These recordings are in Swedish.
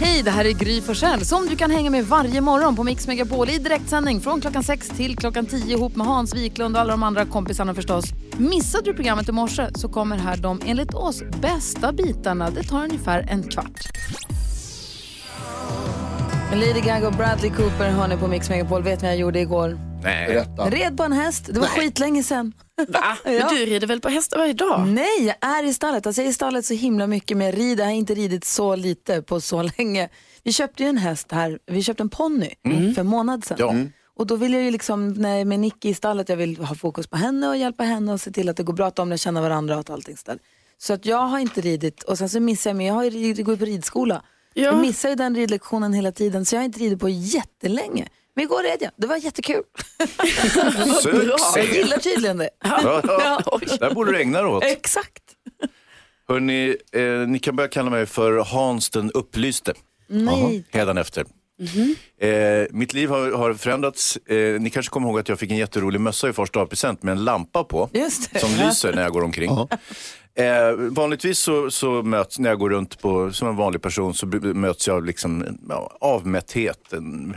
Hej, det här är Gry Forssell som du kan hänga med varje morgon på Mix Megapol i direktsändning från klockan 6 till klockan 10 ihop med Hans Wiklund och alla de andra kompisarna förstås. Missade du programmet i morse så kommer här de enligt oss bästa bitarna. Det tar ungefär en kvart. Lady Gaga och Bradley Cooper hör ni på Mix Megapol. Vet ni vad jag gjorde igår? Nej. Red på en häst. Det var skitlänge sedan. Va? Men du rider väl på hästar varje dag? Nej, jag är i stallet. Alltså jag är i stallet så himla mycket, jag rider. Jag har inte ridit så lite på så länge. Vi köpte ju en häst här, vi köpte en ponny för en månad sedan. Ja. Och då vill jag ju liksom, när, med Nicky i stallet, jag vill ha fokus på henne och hjälpa henne och se till att det går bra, att de lär känna varandra och att allting ställer. Så att jag har inte ridit och sen så missar jag, men jag har ju, rid- går ju på ridskola. Ja. Jag missar ju den ridlektionen hela tiden så jag har inte ridit på jättelänge. Men igår red jag, det var jättekul. Jag Succé! gillar tydligen det. Ja, ja. Där borde du ägna dig åt. Exakt. Hörrni, eh, ni kan börja kalla mig för Hans den upplyste. Nej. Hädanefter. Eh, mitt liv har, har förändrats. Eh, ni kanske kommer ihåg att jag fick en jätterolig mössa i första present med en lampa på. Just det. Som lyser när jag går omkring. Eh, vanligtvis så, så möts, när jag går runt på, som en vanlig person så möts jag av liksom, ja, avmätthet, en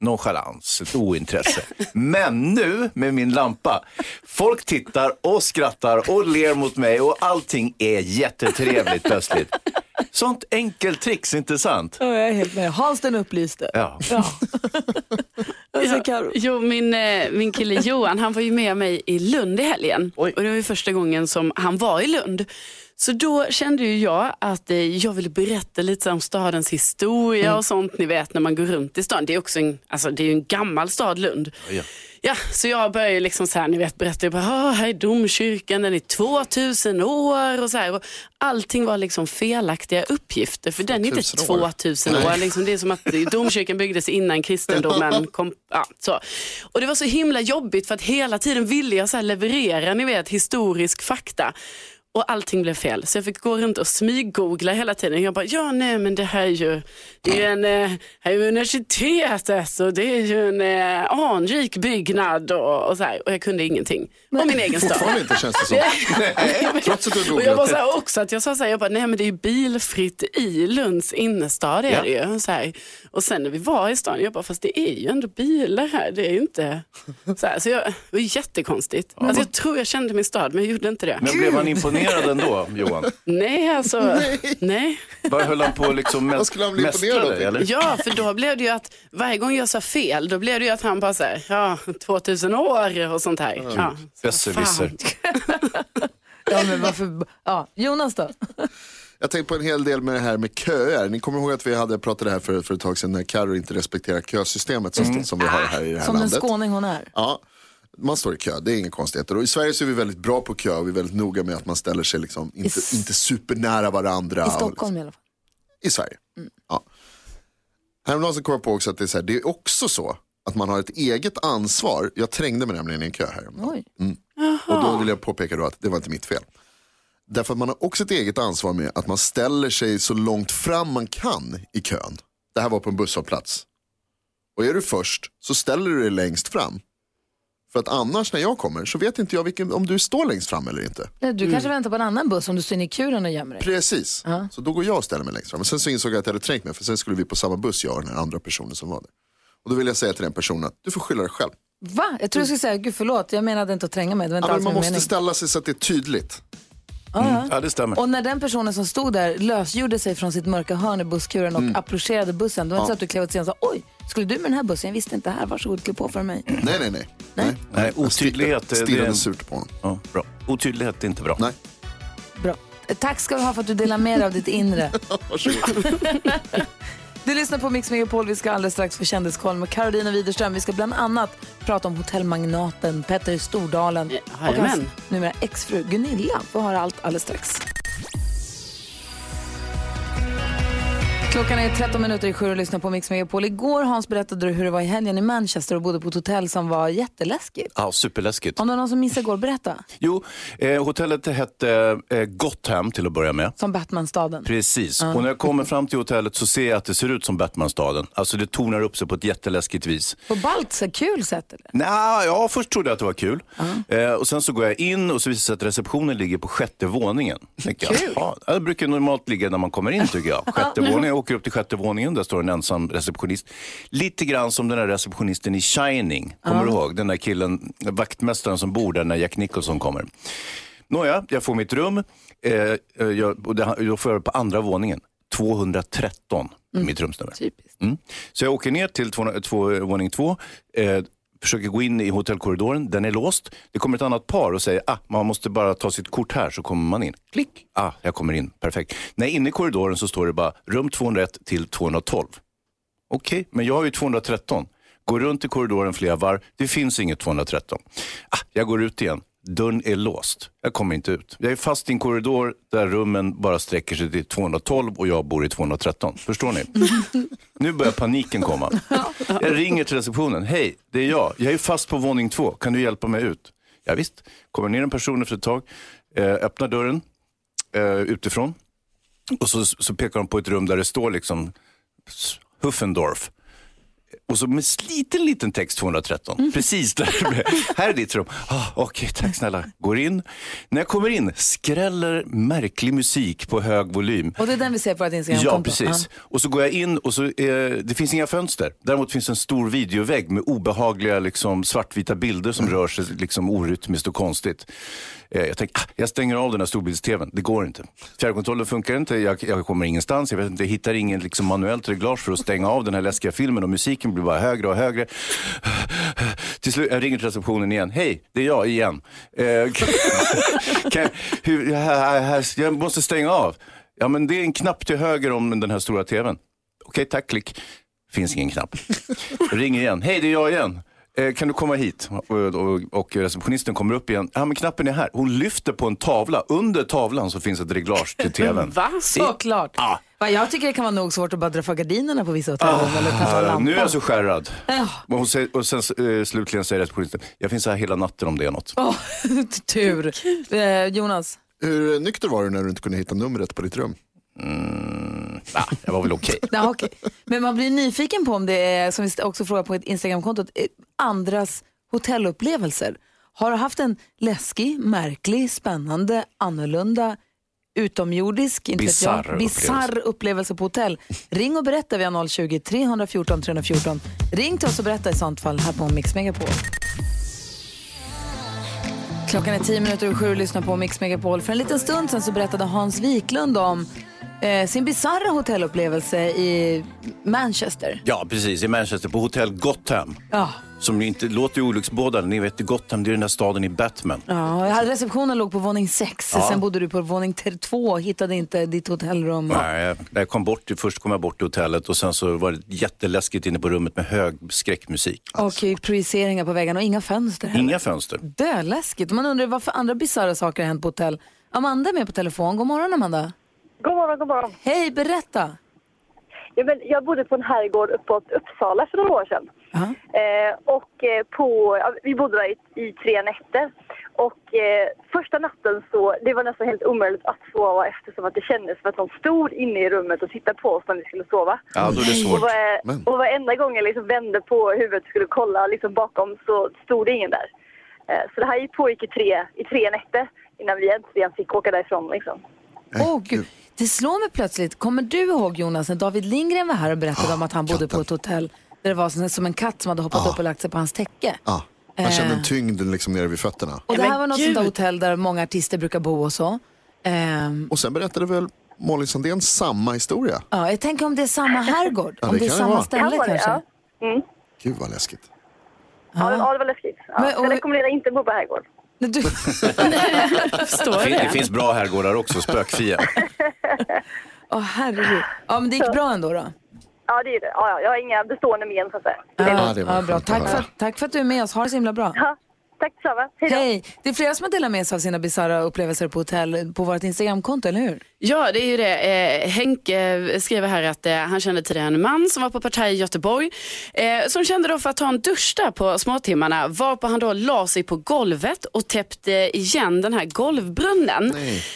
nonchalans, ett ointresse. Men nu med min lampa, folk tittar och skrattar och ler mot mig och allting är jättetrevligt plötsligt. Sånt enkelt tricks, inte sant? Ja, jag är helt med. Hans den upplyste. Ja. Ja. Alltså, jo, min, eh, min kille Johan han var ju med mig i Lund i helgen. Oj. Och det var ju första gången som han var i Lund. Så då kände ju jag att eh, jag ville berätta lite om stadens historia och sånt. Ni vet när man går runt i stan. Det är också en, alltså, det är en gammal stad Lund. Ja. Ja, så jag började liksom så här, ni vet, berätta, jag bara, "Ah, här är domkyrkan, den är 2000 år och så här. Och allting var liksom felaktiga uppgifter, för den är inte 2000 år. 2000 år. Liksom, det är som att domkyrkan byggdes innan kristendomen kom. Ja, så. Och det var så himla jobbigt för att hela tiden ville jag så leverera, ni vet, historisk fakta. Och allting blev fel. Så jag fick gå runt och smyggoogla hela tiden. Jag bara, ja nej men det här är ju, det är ju en, eh, här är ju universitetet och det är ju en eh, anrik byggnad och, och så här. Och jag kunde ingenting om min egen stad. Fortfarande inte känns det som. Trots att du har Och jag var googlat. så här också att jag sa så här, jag bara, nej men det är ju bilfritt i Lunds innerstad är Ja. det ju. Så här. Och sen när vi var i stan, jag bara, fast det är ju ändå bilar här, det är ju inte så här. Så jag, det var jättekonstigt. Alltså jag tror jag kände min stad, men jag gjorde inte det. Men blev han imponerad ändå, Johan? Nej, alltså, nej. Vad höll han på liksom Vad skulle han bli mästra imponerad av? dig, eller? Ja, för då blev det ju att varje gång jag sa fel, då blev det ju att han bara så här, ja, 2000 år och sånt här. Ja. Besserwisser. Ja, men varför? Ja, Jonas då? Jag tänkte på en hel del med det här med köer. Ni kommer ihåg att vi hade pratat det här för, för ett tag sedan när Carro inte respekterar kösystemet som, som vi har här i det här Som den landet. skåning hon är. Ja, man står i kö, det är inga konstigheter. Och i Sverige så är vi väldigt bra på kö och vi är väldigt noga med att man ställer sig liksom inte, inte supernära varandra. I Stockholm i alla fall. liksom, I Sverige. Ja. Häromdagen så kom jag på också att det är, så här, det är också så att man har ett eget ansvar. Jag trängde mig nämligen i en kö här. Oj. Och då vill jag påpeka då att det var inte mitt fel. Därför att man har också ett eget ansvar med att man ställer sig så långt fram man kan i kön. Det här var på en busshållplats. Och är du först så ställer du dig längst fram. För att annars när jag kommer så vet inte jag vilken, om du står längst fram eller inte. Nej, Du kanske väntar på en annan buss om du står inne i kuren och gömmer dig. Precis, så då går jag och ställer mig längst fram. Men sen så insåg jag att jag hade trängt mig för sen skulle vi på samma buss jag och den här andra personen som var där. Och då vill jag säga till den personen att du får skylla dig själv. Va? Jag tror jag skulle säga, gud förlåt, jag menade inte att tränga mig. Det var inte Ja, men alls man måste mening. ställa sig så att det är tydligt. Ja, det stämmer. Och när den personen som stod där lösgjorde sig från sitt mörka hörn i busskuren och approcherade bussen, då var det inte så att du klev åt sidan och sa oj, skulle du med den här bussen? Jag visste inte det här, varsågod, kliv på för mig. Nej, nej, nej. nej. Nej, otydlighet. är Stirrade en- surt på honom. Ja, bra. Otydlighet är inte bra. Nej. Bra. Tack ska du ha för att du delar med dig av ditt inre. Du lyssnar på Mix Megapol. Vi ska alldeles strax få kändiskoll med Carolina Widerström. Vi ska bland annat prata om hotellmagnaten Petter Stordalen och hans numera exfru Gunilla. Får höra allt alldeles strax. Klockan är 13 minuter i sju och lyssnar på Mix Megapol. Igår Hans berättade du hur det var i helgen i Manchester och bodde på ett hotell som var jätteläskigt. Ja, superläskigt. Om det var någon som missade igår, berätta. Jo, eh, hotellet hette eh, Gotham till att börja med. Som Batman-staden. Precis, och när jag kommer fram till hotellet så ser jag att det ser ut som Batmanstaden. Alltså det tornar upp sig på ett jätteläskigt vis. På ballt, så kul sätt eller? Nja, ja, först trodde jag att det var kul. Eh, och sen så går jag in och så visar det sig att receptionen ligger på sjätte våningen. Kul. Ja, det brukar normalt ligga när man kommer in tycker jag. Sjätte våningen, åker upp till sjätte våningen, där står en ensam receptionist. Lite grann som den där receptionisten i Shining, kommer du ihåg? Den där killen, vaktmästaren som bor där när Jack Nicholson kommer. Nåja, jag får mitt rum eh, eh, jag, och det, då får jag på andra våningen. 213 är mitt rumsnummer. Typiskt. Mm. Så jag åker ner till två, två, våning två, eh, försöker gå in i hotellkorridoren, den är låst. Det kommer ett annat par och säger, ah, man måste bara ta sitt kort här så kommer man in. Klick, ah, jag kommer in, perfekt. Nej, inne i korridoren så står det bara rum 201 till 212. Okej, men jag har ju 213. Går runt i korridoren flera varv, det finns inget 213. Ah, jag går ut igen. Dörren är låst. Jag kommer inte ut. Jag är fast i en korridor där rummen bara sträcker sig till 212 och jag bor i 213. Förstår ni? Nu börjar paniken komma. Jag ringer till receptionen. Hej, det är jag. Jag är fast på våning två. Kan du hjälpa mig ut? Ja, visst. Kommer ner en person efter ett tag. Eh, öppnar dörren eh, utifrån. Och så, så pekar de på ett rum där det står liksom Huffendorf. Och så med liten, liten text 213. Precis där. här är ditt rum. Ah, Okej, tack snälla. Går in. När jag kommer in skräller märklig musik på hög volym. Och det är den vi ser på vårt Instagram Ja, precis. Och så går jag in och så, eh, det finns inga fönster. Däremot finns en stor videovägg med obehagliga liksom, svartvita bilder som rör sig liksom, orytmiskt och konstigt. Eh, jag tänker, ah, jag stänger av den här storbilds-tvn. Det går inte. Fjärrkontrollen funkar inte, jag, jag kommer ingenstans. Jag, vet inte, jag hittar ingen liksom, manuellt reglage för att stänga av den här läskiga filmen och musiken blir bara högre och högre. Till slut, jag ringer till receptionen igen. Hej, det är jag igen. Eh, kan, hur, här, här, jag måste stänga av. Ja, men det är en knapp till höger om den här stora tvn. Okej, tack, klick. Finns ingen knapp. Ring igen. Hej, det är jag igen. Eh, kan du komma hit? Och, och, och receptionisten kommer upp igen. Ja, men knappen är här. Hon lyfter på en tavla. Under tavlan så finns ett reglage till tvn. Va? Såklart. Ah. Va, Jag tycker det kan vara nog svårt att bara dra för gardinerna på vissa hotell. eller ta Ah, lampan. nu är jag så skärrad. Ja. Och, säger, och sen eh, slutligen säger receptionisten, jag finns här hela natten om det är något. Åh, tur. Eh, Jonas? Hur nykter var du när du inte kunde hitta numret på ditt rum? Ah, jag var väl okej. Ja, okej. Men man blir nyfiken på om det är, som vi också frågar på ett Instagramkonto, eh, andras hotellupplevelser. Har du haft en läskig, märklig, spännande, annorlunda, utomjordisk, Bizarr bizarr upplevelse på hotell? Ring och berätta via 020-314 314. Ring till oss och berätta i sånt fall här på Mix Megapol. Klockan är tio minuter och sju och lyssnar på Mix Megapol. För en liten stund sedan så berättade Hans Wiklund om eh, sin bizarra hotellupplevelse i Manchester. Ja, precis. I Manchester på hotell Gotham. Ja. Som ju inte låter ju olycksbådande. Ni vet, Gotham det är den där staden i Batman. Ja, receptionen låg på våning sex, Ja. sen bodde du på våning två och hittade inte ditt hotellrum. Nej, jag- jag kom bort, först kom jag bort till hotellet och sen så var det jätteläskigt inne på rummet med hög skräckmusik. Och eh, projiceringar på väggarna och inga fönster heller. Inga fönster. Döläskigt. Man undrar vad för andra bisarra saker har hänt på hotell. Amanda är med på telefon. God morgon Amanda. God morgon, god morgon. Hej, berätta. Ja, men jag bodde på en herrgård uppåt Uppsala för några år sedan. Ja. Eh, och eh, på, ja, vi bodde där i, i tre nätter. Och eh, första natten så, det var nästan helt omöjligt att sova eftersom att det kändes som att någon stod inne i rummet och tittade på oss när vi skulle sova. Ja, då är det Och, svårt. var, Men- och varenda gång jag liksom vände på huvudet och skulle kolla liksom bakom så stod det ingen där. Eh, så det här pågick i tre, i tre nätter innan vi äntligen fick åka därifrån. Liksom. Åh, Gud. Det slår mig plötsligt. Kommer du ihåg Jonas när David Lindgren var här och berättade om att han bodde på ett hotell där det var som- en katt som hade hoppat upp och lagt sig på hans täcke? Ja, man kände en tyngd liksom nere vid fötterna. Och det här var något sånt där hotell där många artister brukar bo och så. Ehm, Och sen berättade väl Malin Sandén samma historia? ja, jag tänker om det är samma herrgård, Ja, om det det är kan det samma vara. ställe det, kanske. ja. Mm. Gud vad läskigt. Ja, ja, det var läskigt. Ja. Men- och- Jag rekommenderar inte att bo på herrgård. Du, Förstår Det, fin- det. finns bra herrgårdar också, spökfia. åh herregud. Ja, men det gick bra ändå då? Ja, det är det. Ja, ja, jag har inga bestående men så att säga. Ja, det var ja, bra. Tack för, tack för att du är med oss. Ha det så himla bra. Ja, tack detsamma. Hej. Hej! Det är flera som har delat med sig av sina bisarra upplevelser på hotell på vårt Instagramkonto, eller hur? Ja, det är ju det. Eh, Henke skriver här att eh, han kände tidigare en man som var på partaj i Göteborg. Eh, som kände då för att ta en dusch där på småtimmarna. Varpå han då la sig på golvet och täppte igen den här golvbrunnen.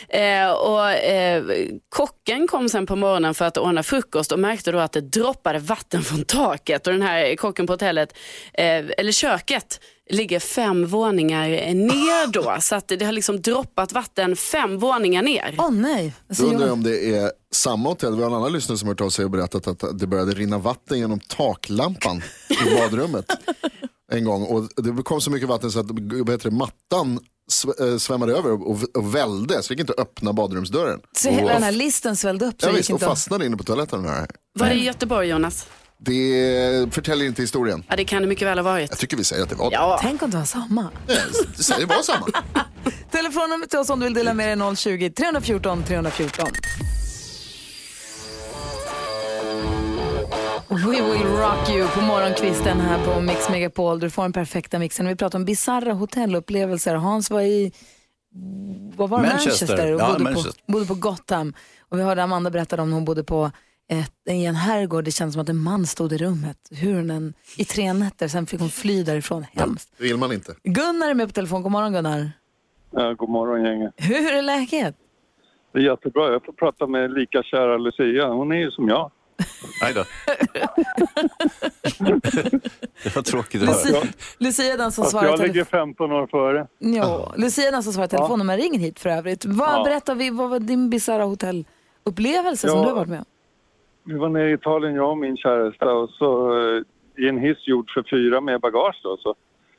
Eh, och, eh, kocken kom sen på morgonen för att ordna frukost och märkte då att det droppade vatten från taket. Och den här kocken på hotellet, eh, eller köket, ligger fem våningar ner då. Så att det har liksom droppat vatten fem våningar ner. Åh nej. Alltså, Då undrar jag om det är samma hotell. Vi har en annan lyssnare som har hört av sig och berättat att det började rinna vatten genom taklampan i badrummet en gång. Och det kom så mycket vatten så att vad heter det, mattan sv- eh, svämmade över och, och välde. Så vi fick inte öppna badrumsdörren. så hela den här listen svällde upp. Så Ja, visst, och fastnade inne på toaletten. Här. Var det i Göteborg Jonas? Det förtäljer inte historien. Ja det kan det mycket väl ha varit. Jag tycker vi säger att det var det. Ja. Tänk om det var samma. Nej, Det säger bara samma. Telefonnumret till oss om du vill dela med dig är 020-314 314. We will rock you på morgonkvisten här på Mix Megapol. Du får den perfekta mixen. Vi pratar om bizarra hotellupplevelser. Hans var i vad var det? Manchester. Manchester och Ja, bodde, Manchester. På, bodde på Gotham. Och vi hörde Amanda berätta om när hon bodde på ett, i en herrgård. Det kändes som att en man stod i rummet. Hur hon en, I tre nätter, sen fick hon fly därifrån. Hemskt. Det vill man inte. Gunnar är med på telefon. God morgon Gunnar. Ja, god morgon gänget. Hur är läget? Det är jättebra. Jag får prata med lika kära Lucia. Hon är ju som jag. Nej då. det var tråkigt att höra. Lucia, Lucia är den som Fast svarar jag ligger telefon. 15 år före. Ja, Lucia är den som svarar telefonnummer. Ring hit för övrigt. Vad, Ja. Berätta, vi- vad var din bisarra hotellupplevelse som Ja. du har varit med om? Vi var nere i Italien, jag och min käresta, och så eh, i en hiss gjord för fyra med bagage då, så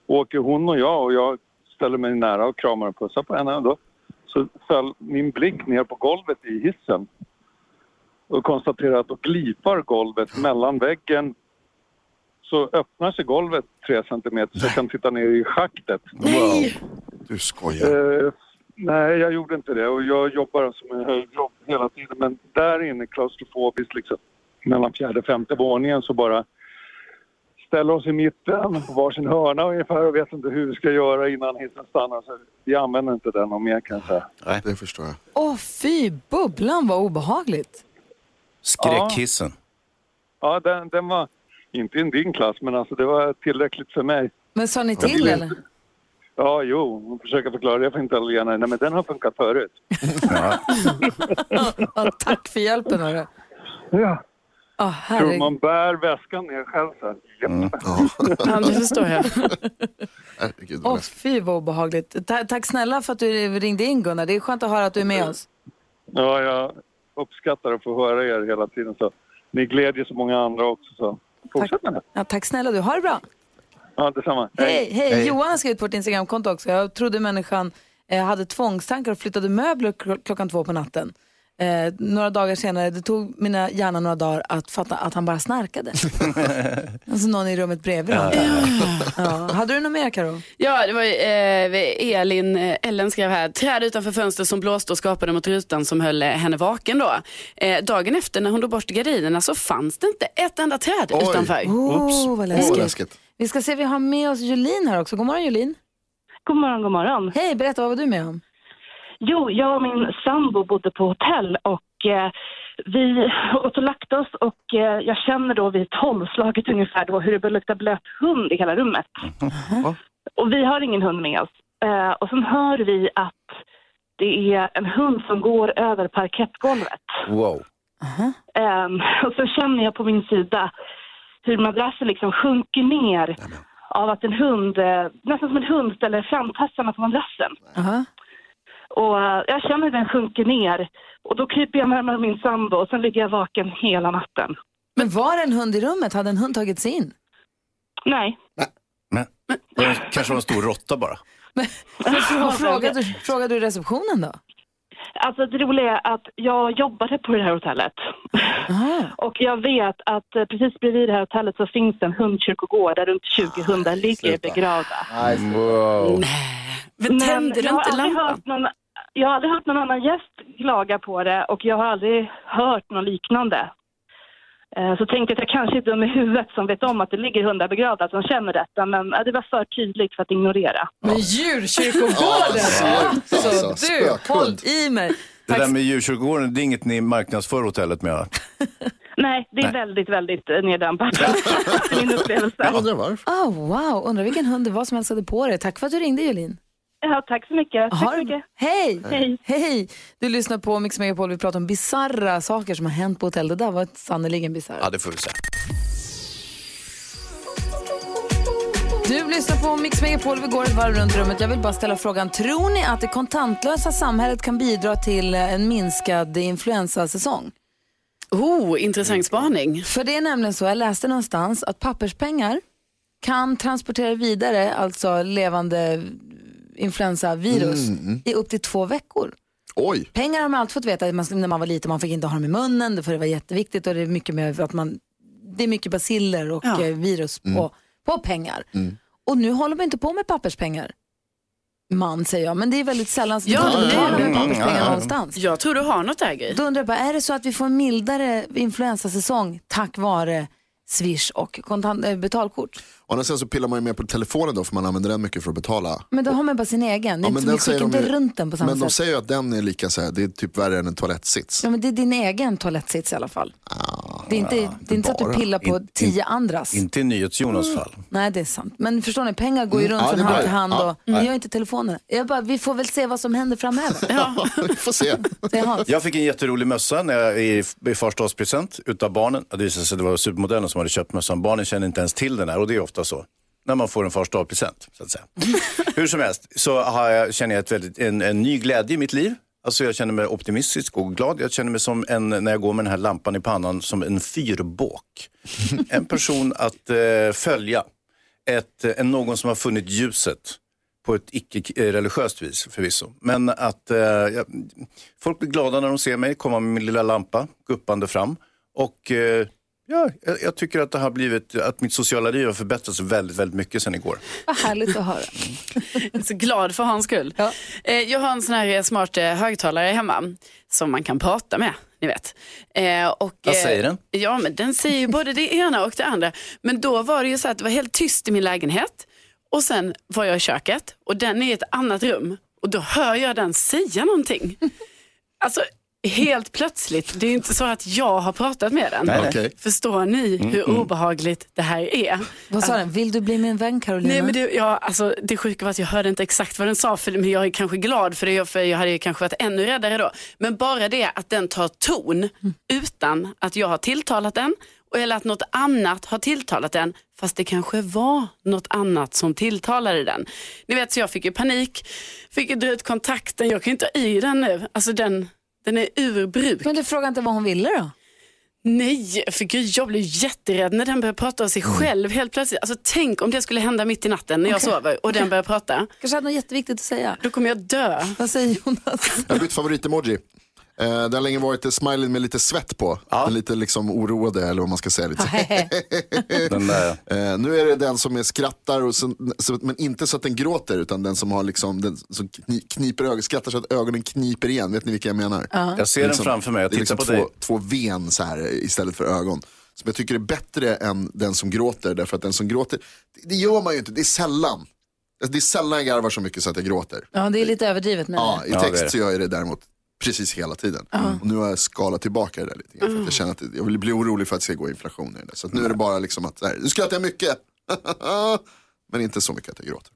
åker hon och jag och jag ställer mig nära och kramar och pussar på henne. Och då så föll min blick ner på golvet i hissen och konstaterar att då glipar golvet mellan väggen så öppnar sig golvet tre centimeter så jag kan titta ner i schaktet. Wow. Du skojar. Eh, nej, jag gjorde inte det och jag jobbar som en höjdjobb hela tiden men där inne klaustrofobiskt liksom mellan fjärde och femte våningen så bara ställer oss i mitten på varsin hörna ungefär och vet inte hur vi ska göra innan hissen stannar så vi använder inte den och mer kan jag säga. Det förstår jag. Åh fy, bubblan var obehagligt. Skräckhissen. Ja, den, den var inte i din klass men alltså det var tillräckligt för mig. Men sa ni till eller? Ja, jo, hon försöker förklara det för italienare. Nej, men den har funkat förut. Ja, tack för hjälpen hörru. Ja. Tror herregud. man bär väskan ner själv så. Japp. Ja, det förstår jag. Herregud vad Åh läskigt. fy vad obehagligt. Ta- tack snälla för att du ringde in Gunnar. Det är skönt att höra att du är med oss. Ja, jag uppskattar att få höra er hela tiden. Så ni glädjer så många andra också. Så fortsätt med det. Ja, tack snälla du. Ha det bra. Ja, detsamma. Hej, hej. Johan har skrivit på vårt Instagramkonto också. Jag trodde människan eh, hade tvångstankar och flyttade möbler kl- klockan två på natten. Eh, några dagar senare, det tog mina hjärna några dagar att fatta att han bara snarkade. alltså någon i rummet bredvid honom. Ja. Hade du något mer Karo? Ja, det var eh, Elin, eh, Ellen skrev här, träd utanför fönstret som blåste och skapade mot rutan som höll eh, henne vaken då. Eh, dagen efter när hon drog bort gardinerna så fanns det inte ett enda träd Oj. utanför. Åh, vad Åh, läskigt. vad läskigt. Vi ska se, vi har med oss Julin här också. God morgon Julin. God morgon, god morgon. Hej, berätta vad var du med om? Jo, jag och min sambo bodde på hotell och eh, vi åt och lagt oss och eh, jag känner då vid tolvslaget ungefär då hur det börjar lukta blöt hund i hela rummet. Och vi har ingen hund med oss. Eh, och sen hör vi att det är en hund som går över parkettgolvet. Wow. Ehm, och så känner jag på min sida hur madrassen liksom sjunker ner av att en hund, eh, nästan som en hund ställer framtassarna på madrassen. Aha. Och eh, jag känner hur den sjunker ner. Och då kryper jag närmare min sambo och sen ligger jag vaken hela natten. Men var det en hund i rummet? Hade en hund tagit sig in? Nej. Men, det kanske var en stor råtta bara. Men, frågade, frågade du receptionen då? Alltså det roliga är att jag jobbade på det här hotellet. Aha. Och jag vet att eh, precis bredvid det här hotellet så finns det en hundkyrkogård där runt 20 hundar ligger sluta. begravda. Wow. Men tände du jag har, inte aldrig lampan? hört någon, jag har aldrig hört någon annan gäst klaga på det och jag har aldrig hört något liknande. Eh, Så tänkte jag att jag kanske är dum i huvudet som vet om att det ligger hundar begravda som känner detta men eh, det var för tydligt för att ignorera. Men djurkyrkogården! Alltså, alltså, du, håll i mig. Det där med djurkyrkogården, det är inget ni marknadsför hotellet med? Nej, det är väldigt, väldigt eh, neddämpat. Min upplevelse. Jag undrar varför. Oh, wow, undrar vilken hund det var som hälsade på dig. Tack för att du ringde Julin. Ja, tack så mycket. Tack så det- mycket. Hej! Hej. Hej! Du lyssnar på Mix Megapol. Vi pratar om bizarra saker som har hänt på hotell. Det där var sannerligen bisarrt. Ja, det får vi säga. Du lyssnar på Mix Megapol, vi går ett varv runt rummet. Jag vill bara ställa frågan, tror ni att det kontantlösa samhället kan bidra till en minskad influensasäsong? Oh, intressant spaning. För det är nämligen så, jag läste någonstans att papperspengar kan transportera vidare, alltså levande influensavirus, i upp till två veckor. Oj, Pengar har man alltid fått veta att man, när man var liten, man fick inte ha dem i munnen, för det var jätteviktigt och det är mycket med att man, det är mycket baciller och Ja. eh, virus på, på pengar. Och nu håller man inte på med papperspengar. Man säger jag, men det är väldigt sällan så Ja, det är med papperspengar Mm, ja. någonstans. Jag tror du har något där Gry. Då undrar jag bara, är det så att vi får en mildare influensasäsong tack vare Swish och kontant, äh, betalkort? andra sidan så pillar man ju med på telefonen då för man använder den mycket för att betala. Men då har man bara sin egen. Det är Ja, men den säger skickar de inte ju- runt den på samma Men de sätt. säger ju att den är lika så här, det är typ värre än en toalettsits. Ja, men det är din egen toalettsits i alla fall. det är inte, det är inte så att du pillar på In- tio in- andras. Inte i NyhetsJonas fall. Nej, det är sant. Men förstår ni, pengar går ju runt Ja, från det är hand till hand Ja. och ni har inte telefoner. Jag bara, vi får väl se vad som händer framöver. Ja. Vi får se. Jag fick en jätterolig mössa när jag, i, i förstaårspresent utav barnen. Det visade sig att det var supermodellen som hade köpt mössan. Barnen känner inte ens till den här och det är ofta så. När man får en förstaårspresent, så att säga. Hur som helst så har jag, känner jag ett väldigt, en, en ny glädje i mitt liv. Alltså jag känner mig optimistisk och glad. Jag känner mig som en, när jag går med den här lampan i pannan, som en fyrbåk. En person att eh, följa. Ett, en, någon som har funnit ljuset på ett icke-religiöst vis förvisso. Men att eh, jag, folk blir glada när de ser mig komma med min lilla lampa guppande fram. Och eh, ja, jag, jag tycker att det har blivit, att mitt sociala liv har förbättrats väldigt, väldigt mycket sedan igår. Vad härligt att höra. Jag är så glad för hans skull. Ja. Eh, Jag har en sån här smart eh, högtalare hemma som man kan prata med. Ni vet. Eh, och, Vad eh, säger den? Ja, men den säger ju både det ena och det andra. Men då var det ju så att det var helt tyst i min lägenhet. Och sen var jag i köket och den är i ett annat rum. Och då hör jag den säga någonting. Alltså helt plötsligt. Det är inte så att jag har pratat med den. Nej. Okej. Förstår ni hur obehagligt det här är? Vad sa den? Vill du bli min vän Carolina? Nej, men det, ja, alltså, det sjuka var att jag hörde inte exakt vad den sa, för, men jag är kanske glad för det, för jag hade ju kanske varit ännu räddare då. Men bara det att den tar ton utan att jag har tilltalat den, och- eller att något annat har tilltalat den, fast det kanske var något annat som tilltalade den. Ni vet, så jag fick ju panik, fick ju dra ut kontakten, jag kan ju inte ha i den nu. Alltså den, den är ur bruk. Men du frågade inte vad hon ville då? Nej, för gud, jag blev jätterädd när den började prata om sig själv helt plötsligt. Alltså, tänk om det skulle hända mitt i natten när jag sover och den börjar prata. Kanske hade något jätteviktigt att säga. Då kommer jag dö. Vad säger Jonas? Jag har bytt favorit-emoji. Eh, det har länge varit smiley med lite svett på. Den lite liksom oroade eller vad man ska säga. Lite. Den där, Eh, nu är det den som är skrattar, och så, så, men inte så att den gråter utan den som har liksom, den som kni, kniper ögon, skrattar så att ögonen kniper igen. Vet ni vilka jag menar? jag ser Det är den framför mig, jag det är tittar liksom på två, dig. två ven så här istället för ögon. Som jag tycker är bättre än den som gråter. Därför att den som gråter, det, det gör man ju inte, det är sällan. Alltså, Det är sällan jag garvar så mycket så att jag gråter. Ja, det är lite överdrivet med Ja, det. I Ja, text det. så gör jag det däremot precis hela tiden. Och nu har jag skalat tillbaka det där lite grann. För att jag känner att det- jag vill bli orolig för att det ska gå inflation i det. Så att nu är det bara liksom att, så här, nu skrattar jag mycket. Men inte så mycket att jag gråter.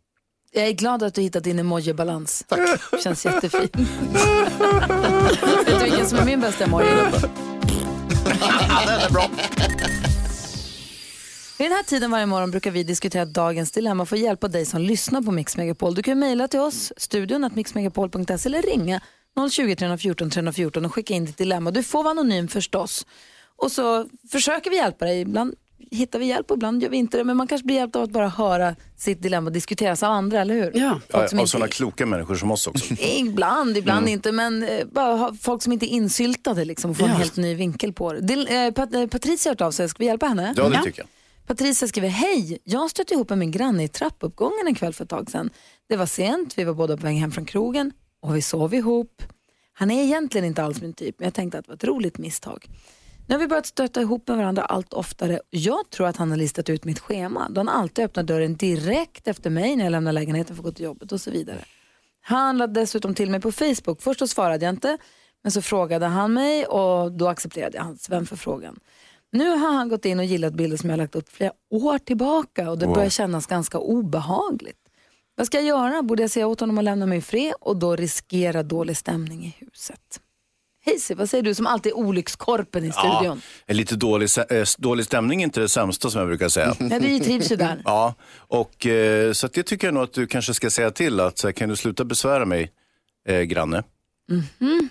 Jag är glad att du hittat din emoji-balans. Tack. Känns jättefin. Vet du vilken som är min bästa emoji? Vid den här tiden varje morgon brukar vi diskutera dagens dilemma för att hjälpa dig som lyssnar på Mix Megapol. Du kan mejla till oss, studion mixmegapol.se eller ringa 020 314 314 och skicka in ditt dilemma. Du får vara anonym förstås. Och så försöker vi hjälpa dig. Ibland hittar vi hjälp och ibland gör vi inte det. Men man kanske blir hjälpt av att bara höra sitt dilemma diskuteras av andra, eller hur? Ja. Ja, av sådana kloka människor som oss också. Ibland, ibland inte, men eh, bara ha folk som inte är insyltade liksom, och får en Ja. helt ny vinkel på det. Dil, eh, Pat, eh, Patricia har hört av sig, ska vi hjälpa henne? Ja, det tycker jag. Patricia skriver, hej, jag stötte ihop med min granne i trappuppgången en kväll för ett tag sedan. Det var sent, vi var båda på väg hem från krogen och vi sov ihop. Han är egentligen inte alls min typ, men jag tänkte att det var ett roligt misstag. Nu har vi börjat stöta ihop med varandra allt oftare. Jag tror att han har listat ut mitt schema. Då han alltid öppnar dörren direkt efter mig när jag lämnar lägenheten för att gå till jobbet och så vidare. Han lade dessutom till mig på Facebook. Först så svarade jag inte, men så frågade han mig och då accepterade jag hans vänförfrågan. Nu har han gått in och gillat bilder som jag har lagt upp flera år tillbaka och det börjar kännas ganska obehagligt. Vad ska jag göra? Borde jag säga åt honom att lämna mig i fred och då riskera dålig stämning i huset? Hayes, vad säger du som alltid är olyckskorpen i Ja, studion? en lite dålig, ä- dålig stämning är inte det sämsta som jag brukar säga. Ja, du trivs ju där. Ja, och eh, så det tycker jag nog att du kanske ska säga till att kan du sluta besvära mig, eh, granne?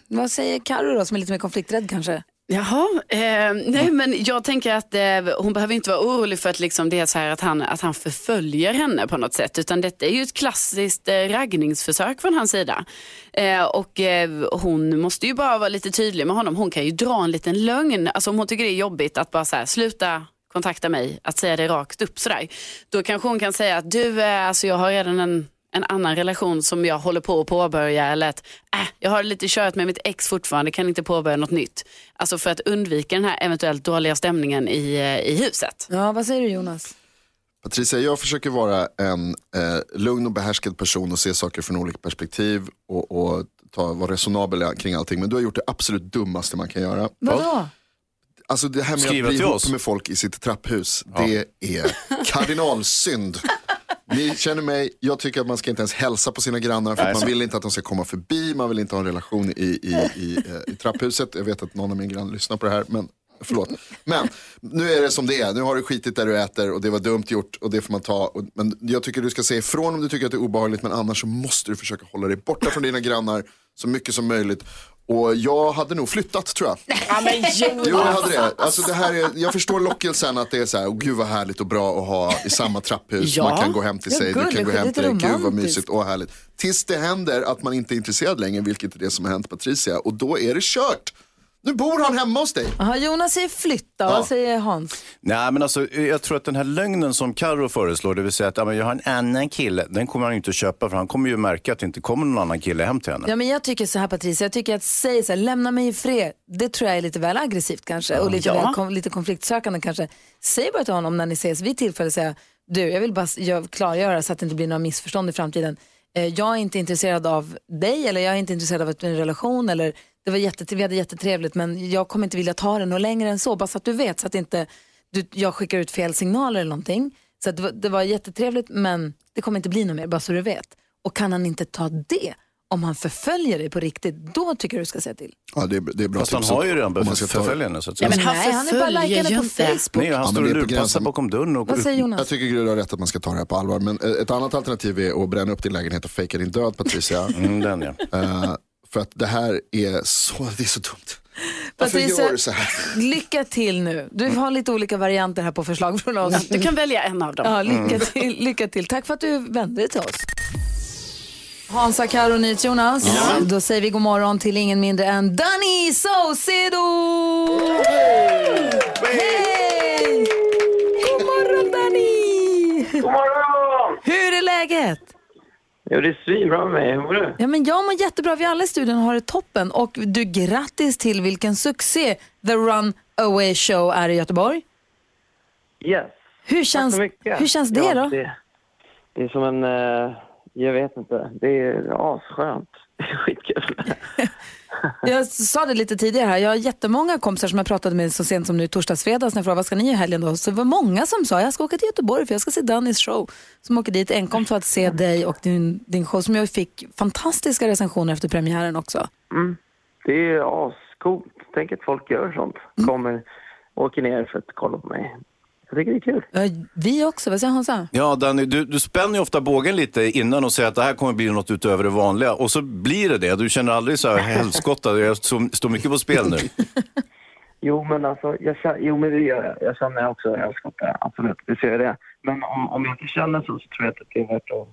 Vad säger Karo då som är lite mer konflikträdd kanske? Jaha, eh, nej men jag tänker att eh, hon behöver inte vara orolig för att liksom det är så här att han, att han förföljer henne på något sätt. Utan detta är ju ett klassiskt eh, raggningsförsök från hans sida. Eh, och eh, hon måste ju bara vara lite tydlig med honom. Hon kan ju dra en liten lögn. Alltså om hon tycker det är jobbigt att bara så här, sluta kontakta mig, att säga det rakt upp sådär. Då kanske hon kan säga att du, eh, alltså jag har redan en en annan relation som jag håller på att påbörja eller att äh, jag har lite kört med mitt ex fortfarande, kan inte påbörja något nytt. Alltså för att undvika den här eventuellt dåliga stämningen i, eh, i huset. Ja, vad säger du Jonas? Patricia, jag försöker vara en eh, lugn och behärskad person och se saker från olika perspektiv och, och ta, vara resonabel kring allting. Men du har gjort det absolut dummaste man kan göra. Vadå? Alltså det här med Skriva att bli ihop oss. med folk i sitt trapphus, det är kardinalsynd. Ni känner mig, jag tycker att man ska inte ens hälsa på sina grannar för man vill inte att de ska komma förbi, man vill inte ha en relation i, i, i, eh, i trapphuset. Jag vet att någon av mina grannar lyssnar på det här, men förlåt. Men nu är det som det är, nu har du skitit där du äter och det var dumt gjort och det får man ta. Men jag tycker du ska säga ifrån om du tycker att det är obehagligt, men annars så måste du försöka hålla dig borta från dina grannar så mycket som möjligt. Och jag hade nog flyttat tror jag. Ja, men Jo, jag hade det. Alltså, det här är, jag förstår lockelsen att det är så här, oh, gud vad härligt och bra att ha i samma trapphus. Ja. Man kan gå hem till Ja, sig, du kan gå hem till dig, gud vad mysigt och härligt. Tills det händer att man inte är intresserad längre, vilket är det som har hänt Patricia. Och då är det kört. Nu bor han hemma hos dig. Aha, Jonas säger flytta, Ja. vad säger Hans? Nej, men alltså, jag tror att den här lögnen som Karo föreslår, det vill säga att ja, men jag har en annan kille, den kommer han inte att köpa för han kommer ju märka att det inte kommer någon annan kille hem till henne. Ja, men jag tycker så här Patricia, jag tycker att säga så här, lämna mig i fred, det tror jag är lite väl aggressivt kanske och lite, Ja. väl, kom, lite konfliktsökande kanske. Säg bara till honom när ni ses vid tillfälle, säga, du jag vill bara jag, klargöra så att det inte blir några missförstånd i framtiden. Eh, jag är inte intresserad av dig eller jag är inte intresserad av en relation eller det var jätte, vi hade jättetrevligt men jag kommer inte vilja ta det något längre än så, bara så att du vet så att inte du, jag skickar ut fel signaler eller någonting. Så att det, var, det var jättetrevligt men det kommer inte bli något mer, bara så du vet. Och kan han inte ta det, om han förföljer dig på riktigt, då tycker jag du ska säga till. Ja, det, är, det är bra Fast han har ju redan börjat förfölja henne så att Ja, men han Nej, han är bara ju på. Facebook. Nej, han Ja, står och lurpassar gränsen. bakom dörren. Och, Vad säger Jonas? Jag tycker du har rätt att man ska ta det här på allvar. Men eh, ett annat alternativ är att bränna upp din lägenhet och fejka din död Patricia. Mm, den ja. Eh, för att det här är så, det är så dumt. Patricia, gör du så här? lycka till nu. Du har lite olika varianter här på förslag från oss. Du kan välja en av dem. Ja, lycka, till, lycka till. Tack för att du vände dig till oss. Hansa, Karo, Nils, Jonas. Då säger vi god morgon till ingen mindre än Danny Saucedo! Hej! God morgon Danny! God morgon! Hur är läget? Jo, det är svinbra med mig. Hur mår du? Ja, men jag mår jättebra. Vi alla i studion har det toppen. Och du, grattis till vilken succé The Run Away Show är i Göteborg. Yes. Hur Tack känns, så mycket. hur känns det ja, då? Det, det är som en... eh, jag vet inte. Det är asskönt. Det är skitkul. Jag sa det lite tidigare här, jag har jättemånga kompisar som jag pratade med så sent som nu torsdags, fredags när jag frågade vad ska ni i helgen då? Så det var många som sa jag ska åka till Göteborg för jag ska se Dannys show. Som åker dit enkom för att se dig och din, din show som jag fick fantastiska recensioner efter premiären också. Mm. Det är ascoolt. Tänk att folk gör sånt. Kommer, åker ner för att kolla på mig. Jag tycker det är kul. Vi också, vad säger Hansa? Ja, Danny, du, du spänner ju ofta bågen lite innan och säger att det här kommer bli något utöver det vanliga. Och så blir det det. Du känner aldrig så här helskotta, jag står mycket på spel nu. Jo, men alltså, jag känner, jo, men det gör jag. Jag känner också helskotta, absolut. Det ser jag det. Men om, om jag inte känner så, så tror jag inte att det är värt att,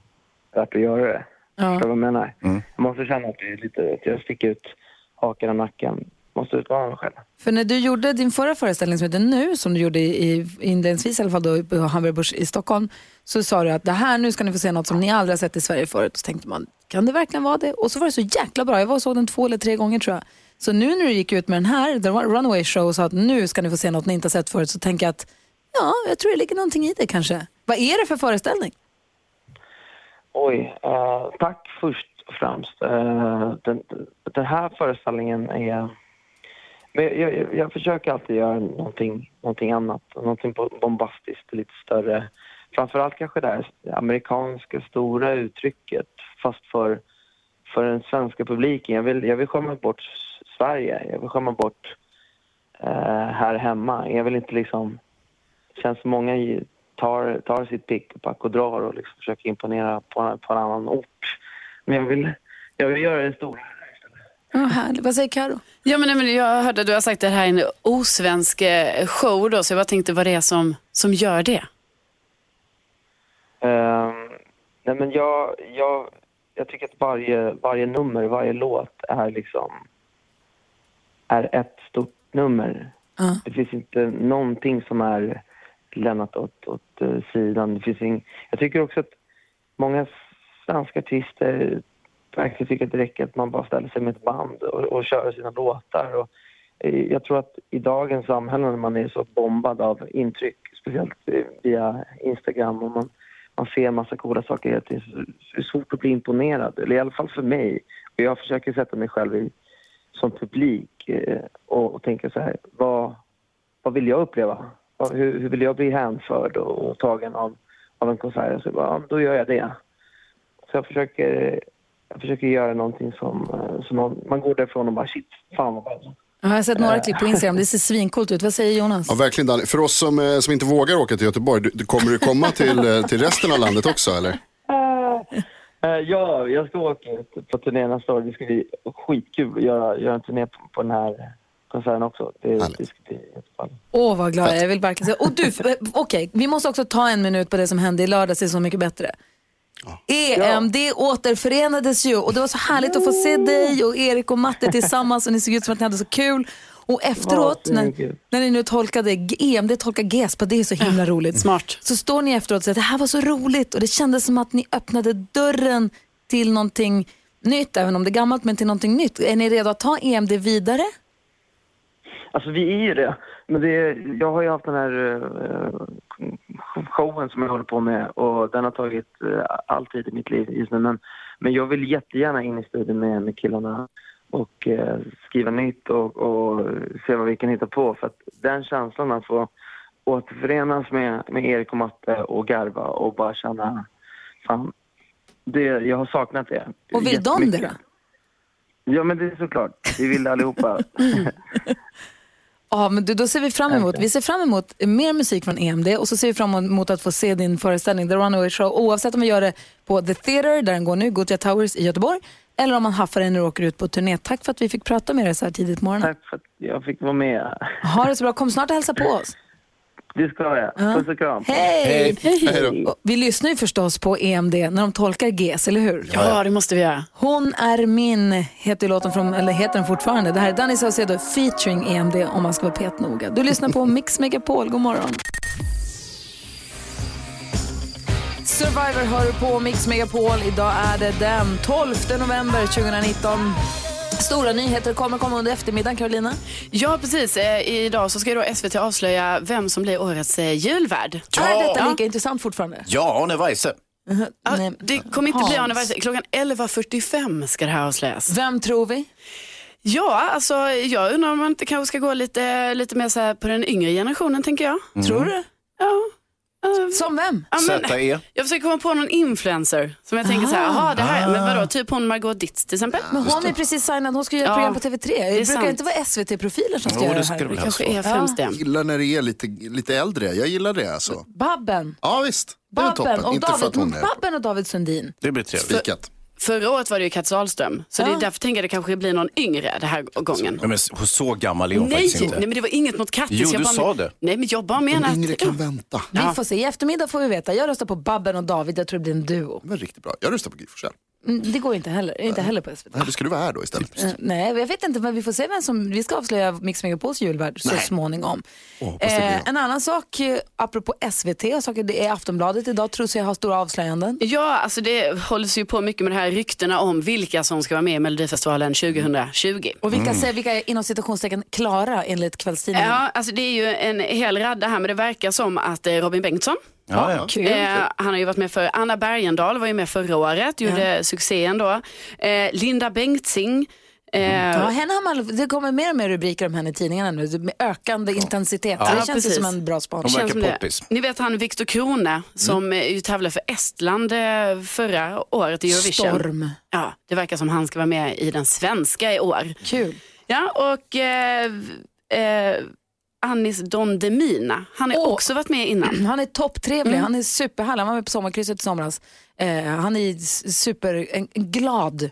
värt att göra det. Ja. Förstår du vad jag menar? Jag måste känna att det är lite, att jag sticker ut hakan och nacken. Måste utmana mig själv. För när du gjorde din förra föreställning som heter Nu, som du gjorde i, inledningsvis i alla fall då på Hamburg Börs i Stockholm, så sa du att det här nu ska ni få se något som ni aldrig har sett i Sverige förut. Så tänkte man, kan det verkligen vara det? Och så var det så jäkla bra. Jag var och såg den två eller tre gånger tror jag. Så nu när du gick ut med den här, The Runaway Show, och sa att nu ska ni få se något ni inte har sett förut, så tänker jag att ja, jag tror det ligger någonting i det kanske. Vad är det för föreställning? Oj, eh, tack först och främst. Eh, den, den här föreställningen är... Men jag, jag, jag försöker alltid göra någonting, någonting annat, någonting bombastiskt, lite större. Framförallt kanske det här amerikanska stora uttrycket, fast för, för den svenska publiken. Jag vill, jag vill skämma bort Sverige. Jag vill skämma bort eh, här hemma. Jag vill inte liksom... Det känns som många tar, tar sitt pick och pack och drar och liksom försöker imponera på, på en annan ort. Men jag vill, jag vill göra det stora. Oh, härligt. Vad säger Karo? Ja, men, nej, men jag hörde att du har sagt att det här är en osvensk eh, show då, så jag bara tänkte vad det är som, som gör det. Ehm, nej men jag, jag, jag tycker att varje, varje nummer, varje låt är liksom är ett stort nummer. Ja. Det finns inte någonting som är lämnat åt, åt eh, sidan. Det finns ing... Jag tycker också att många svenska artister verkligen tycker att det räcker att man bara ställer sig med ett band och, och kör sina låtar. Och, eh, jag tror att i dagens samhälle när man är så bombad av intryck, speciellt eh, via Instagram och man, man ser massa coola saker hela tiden, så är det svårt att bli imponerad. Eller i alla fall för mig. Och jag försöker sätta mig själv i, som publik eh, och, och tänka så här, vad, vad vill jag uppleva? Hur, hur vill jag bli hänförd och, och tagen av, av en konsert? Så bara, ja, då gör jag det. Så jag försöker, jag försöker göra någonting som, eh, som man, man går därifrån och bara shit, fan vad bra. Jag har sett några klipp på Instagram, det ser svincoolt ut. Vad säger Jonas? Ja, verkligen Danny. För oss som, eh, som inte vågar åka till Göteborg, du, kommer du komma till, eh, till resten av landet också eller? Eh, ja, jag ska åka ut på turné nästa år. Det ska bli skitkul att göra, göra en turné på, på den här konserten också. Det, Härligt. det ska bli jättebra. Åh, vad glad jag är. Jag vill verkligen säga. Och du, eh, okej, vi måste också ta en minut på det som hände i lördags, det är så mycket bättre. EM, det återförenades ju och det var så härligt att få se dig och Erik och Matte tillsammans och ni såg ut som att ni hade så kul. Och efteråt, Ja, när, när ni nu tolkade G- EM, det tolkar GESP, det är så himla roligt. Smart. Så står ni efteråt och säger att det här var så roligt och det kändes som att ni öppnade dörren till någonting nytt, även om det är gammalt, men till någonting nytt. Är ni redo att ta EMD vidare? Alltså vi är ju det. Men det jag har ju haft den här eh, showen som jag håller på med och den har tagit uh, all tid i mitt liv just nu. Men, men jag vill jättegärna in i studion med, med killarna och eh, skriva nytt och, och se vad vi kan hitta på. För att den känslan att få återförenas med, med Erik och Matte och garva och bara känna, fan, det, jag har saknat det. Och vill de det då? Ja men det är såklart, vi vill allihopa. Ja, men du, då ser vi fram emot, vi ser fram emot mer musik från EMD och så ser vi fram emot att få se din föreställning The Runaway Show oavsett om vi gör det på The Theatre där den går nu, Gothia Towers i Göteborg eller om man haffar den när du åker ut på turné. Tack för att vi fick prata med dig så här tidigt på morgonen. Tack för att jag fick vara med. Ha det så bra, kom snart och hälsa på oss. Det ska jag. Puss och kram. Hej! Hej då. Och Vi lyssnar ju förstås på EMD när de tolkar GES, eller hur? Ja, det måste vi göra. Hon är min, heter låten från, eller heter den fortfarande. Det här är Danny Saucedo featuring EMD om man ska vara petnoga. Du lyssnar på Mix Megapol, god morgon. Survivor hör på Mix Megapol. Idag är det den 12 november 2019. Stora nyheter kommer komma under eftermiddagen, Carolina. Ja, precis. Eh, idag så ska då SVT avslöja vem som blir årets eh, julvärd. Är detta lika intressant fortfarande? Ja, Arne Weise. Ja, Nej, det kommer inte bli Hans. Arne Weise. Klockan 11.45 ska det här avslöjas. Vem tror vi? Ja, alltså jag undrar om man inte kanske ska gå lite, lite mer så här på den yngre generationen, tänker jag. Tror du? Ja. Som vem? Ja, men, ZE. jag försöker komma på någon influencer som jag tänker så här, jaha det här, men vadå, typ hon Margot Ditz till exempel. Men hon är precis signad, hon ska göra ett Ja, program på TV3. Det brukar sant. inte vara SVT-profiler som ska Jo, göra det det ska här. det väl Det kanske är främst det. Jag gillar när det är lite, lite äldre. Jag gillar det alltså. Babben. Ja visst, det är Babben toppen. och, Inte för David, att hon är Babben och David Sundin. Det blir trevligt. spikat. Förra året var det ju Kat Sahlström, så det är därför tänker jag det kanske blir någon yngre den här gången. Ja, men så- gammal är hon Nej, faktiskt inte. nej, men det var inget mot Kattis. Jo, jag du bara, sa det. Nej, men jag bara menar De yngre att... kan vänta. Vi får se. I eftermiddag får vi veta. Jag röstar på Babben och David. Jag tror det blir en duo. Det var riktigt bra. Jag röstar på Gry Det går inte heller. Inte heller på SVT. Nej, det ska du vara här då istället. Eh, Nej, jag vet inte, men vi får se vem som... Vi ska avslöja Mix Megapols julvärd så småningom. Blir Eh, en annan sak, eh, apropå SVT, och saker, det är Aftonbladet idag, tror jag har stora avslöjanden. Ja, alltså det hålls ju på mycket med de här ryktena om vilka som ska vara med i Melodifestivalen 2020. Och vilka, säger, vilka är inom citationstecken klara enligt kvällstidningen? Ja, alltså det är ju en hel radda här, men det verkar som att Robin Bengtsson, Ja, ja. Kul. Eh, han har ju varit med för Anna Bergendahl var ju med förra året, gjorde succén då. Eh, Linda Bengtzing. Eh, Ja, henne har man, det kommer mer och mer rubriker om henne i tidningarna nu med ökande intensitet. Ja, det känns precis. som en bra spaning. Hon verkar känns som det. poppis. Ni vet han Viktor Krone som eh, ju tävlade för Estland eh, förra året i Eurovision. Storm. Ja, det verkar som han ska vara med i den svenska i år. Kul. Ja, och eh, eh, Anis Don Demina, han har Åh. också varit med innan. Han är topptrevlig, han är superhärlig. Han var med på sommarkrysset i somras. Eh, han är super, en, en glad,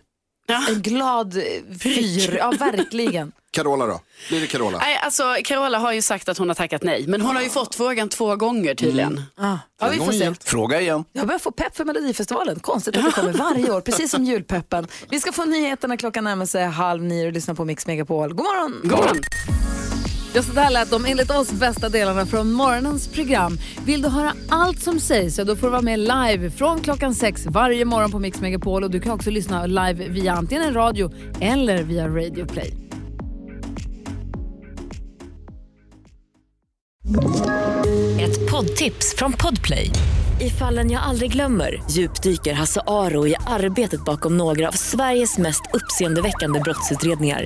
Ja. en glad fyr. Ja, verkligen. Carola då? Blir det Carola? Nej, alltså, Carola har ju sagt att hon har tackat nej, men hon har ju fått frågan två gånger tydligen. Ah. Ja, vi får se. Fråga igen. Jag börjar få pepp för Melodifestivalen. Konstigt att det kommer varje år, precis som julpeppen. Vi ska få nyheterna klockan närmar sig halv nio och lyssna på Mix Megapol. God morgon! God morgon. Ja, så där lät de enligt oss bästa delarna från morgonens program. Vill du höra allt som sägs så då får du vara med live från klockan sex varje morgon på Mix Megapol och du kan också lyssna live via antingen radio eller via Radio Play. Ett poddtips från Podplay. I fallen jag aldrig glömmer djupdyker Hasse Aro i arbetet bakom några av Sveriges mest uppseendeväckande brottsutredningar.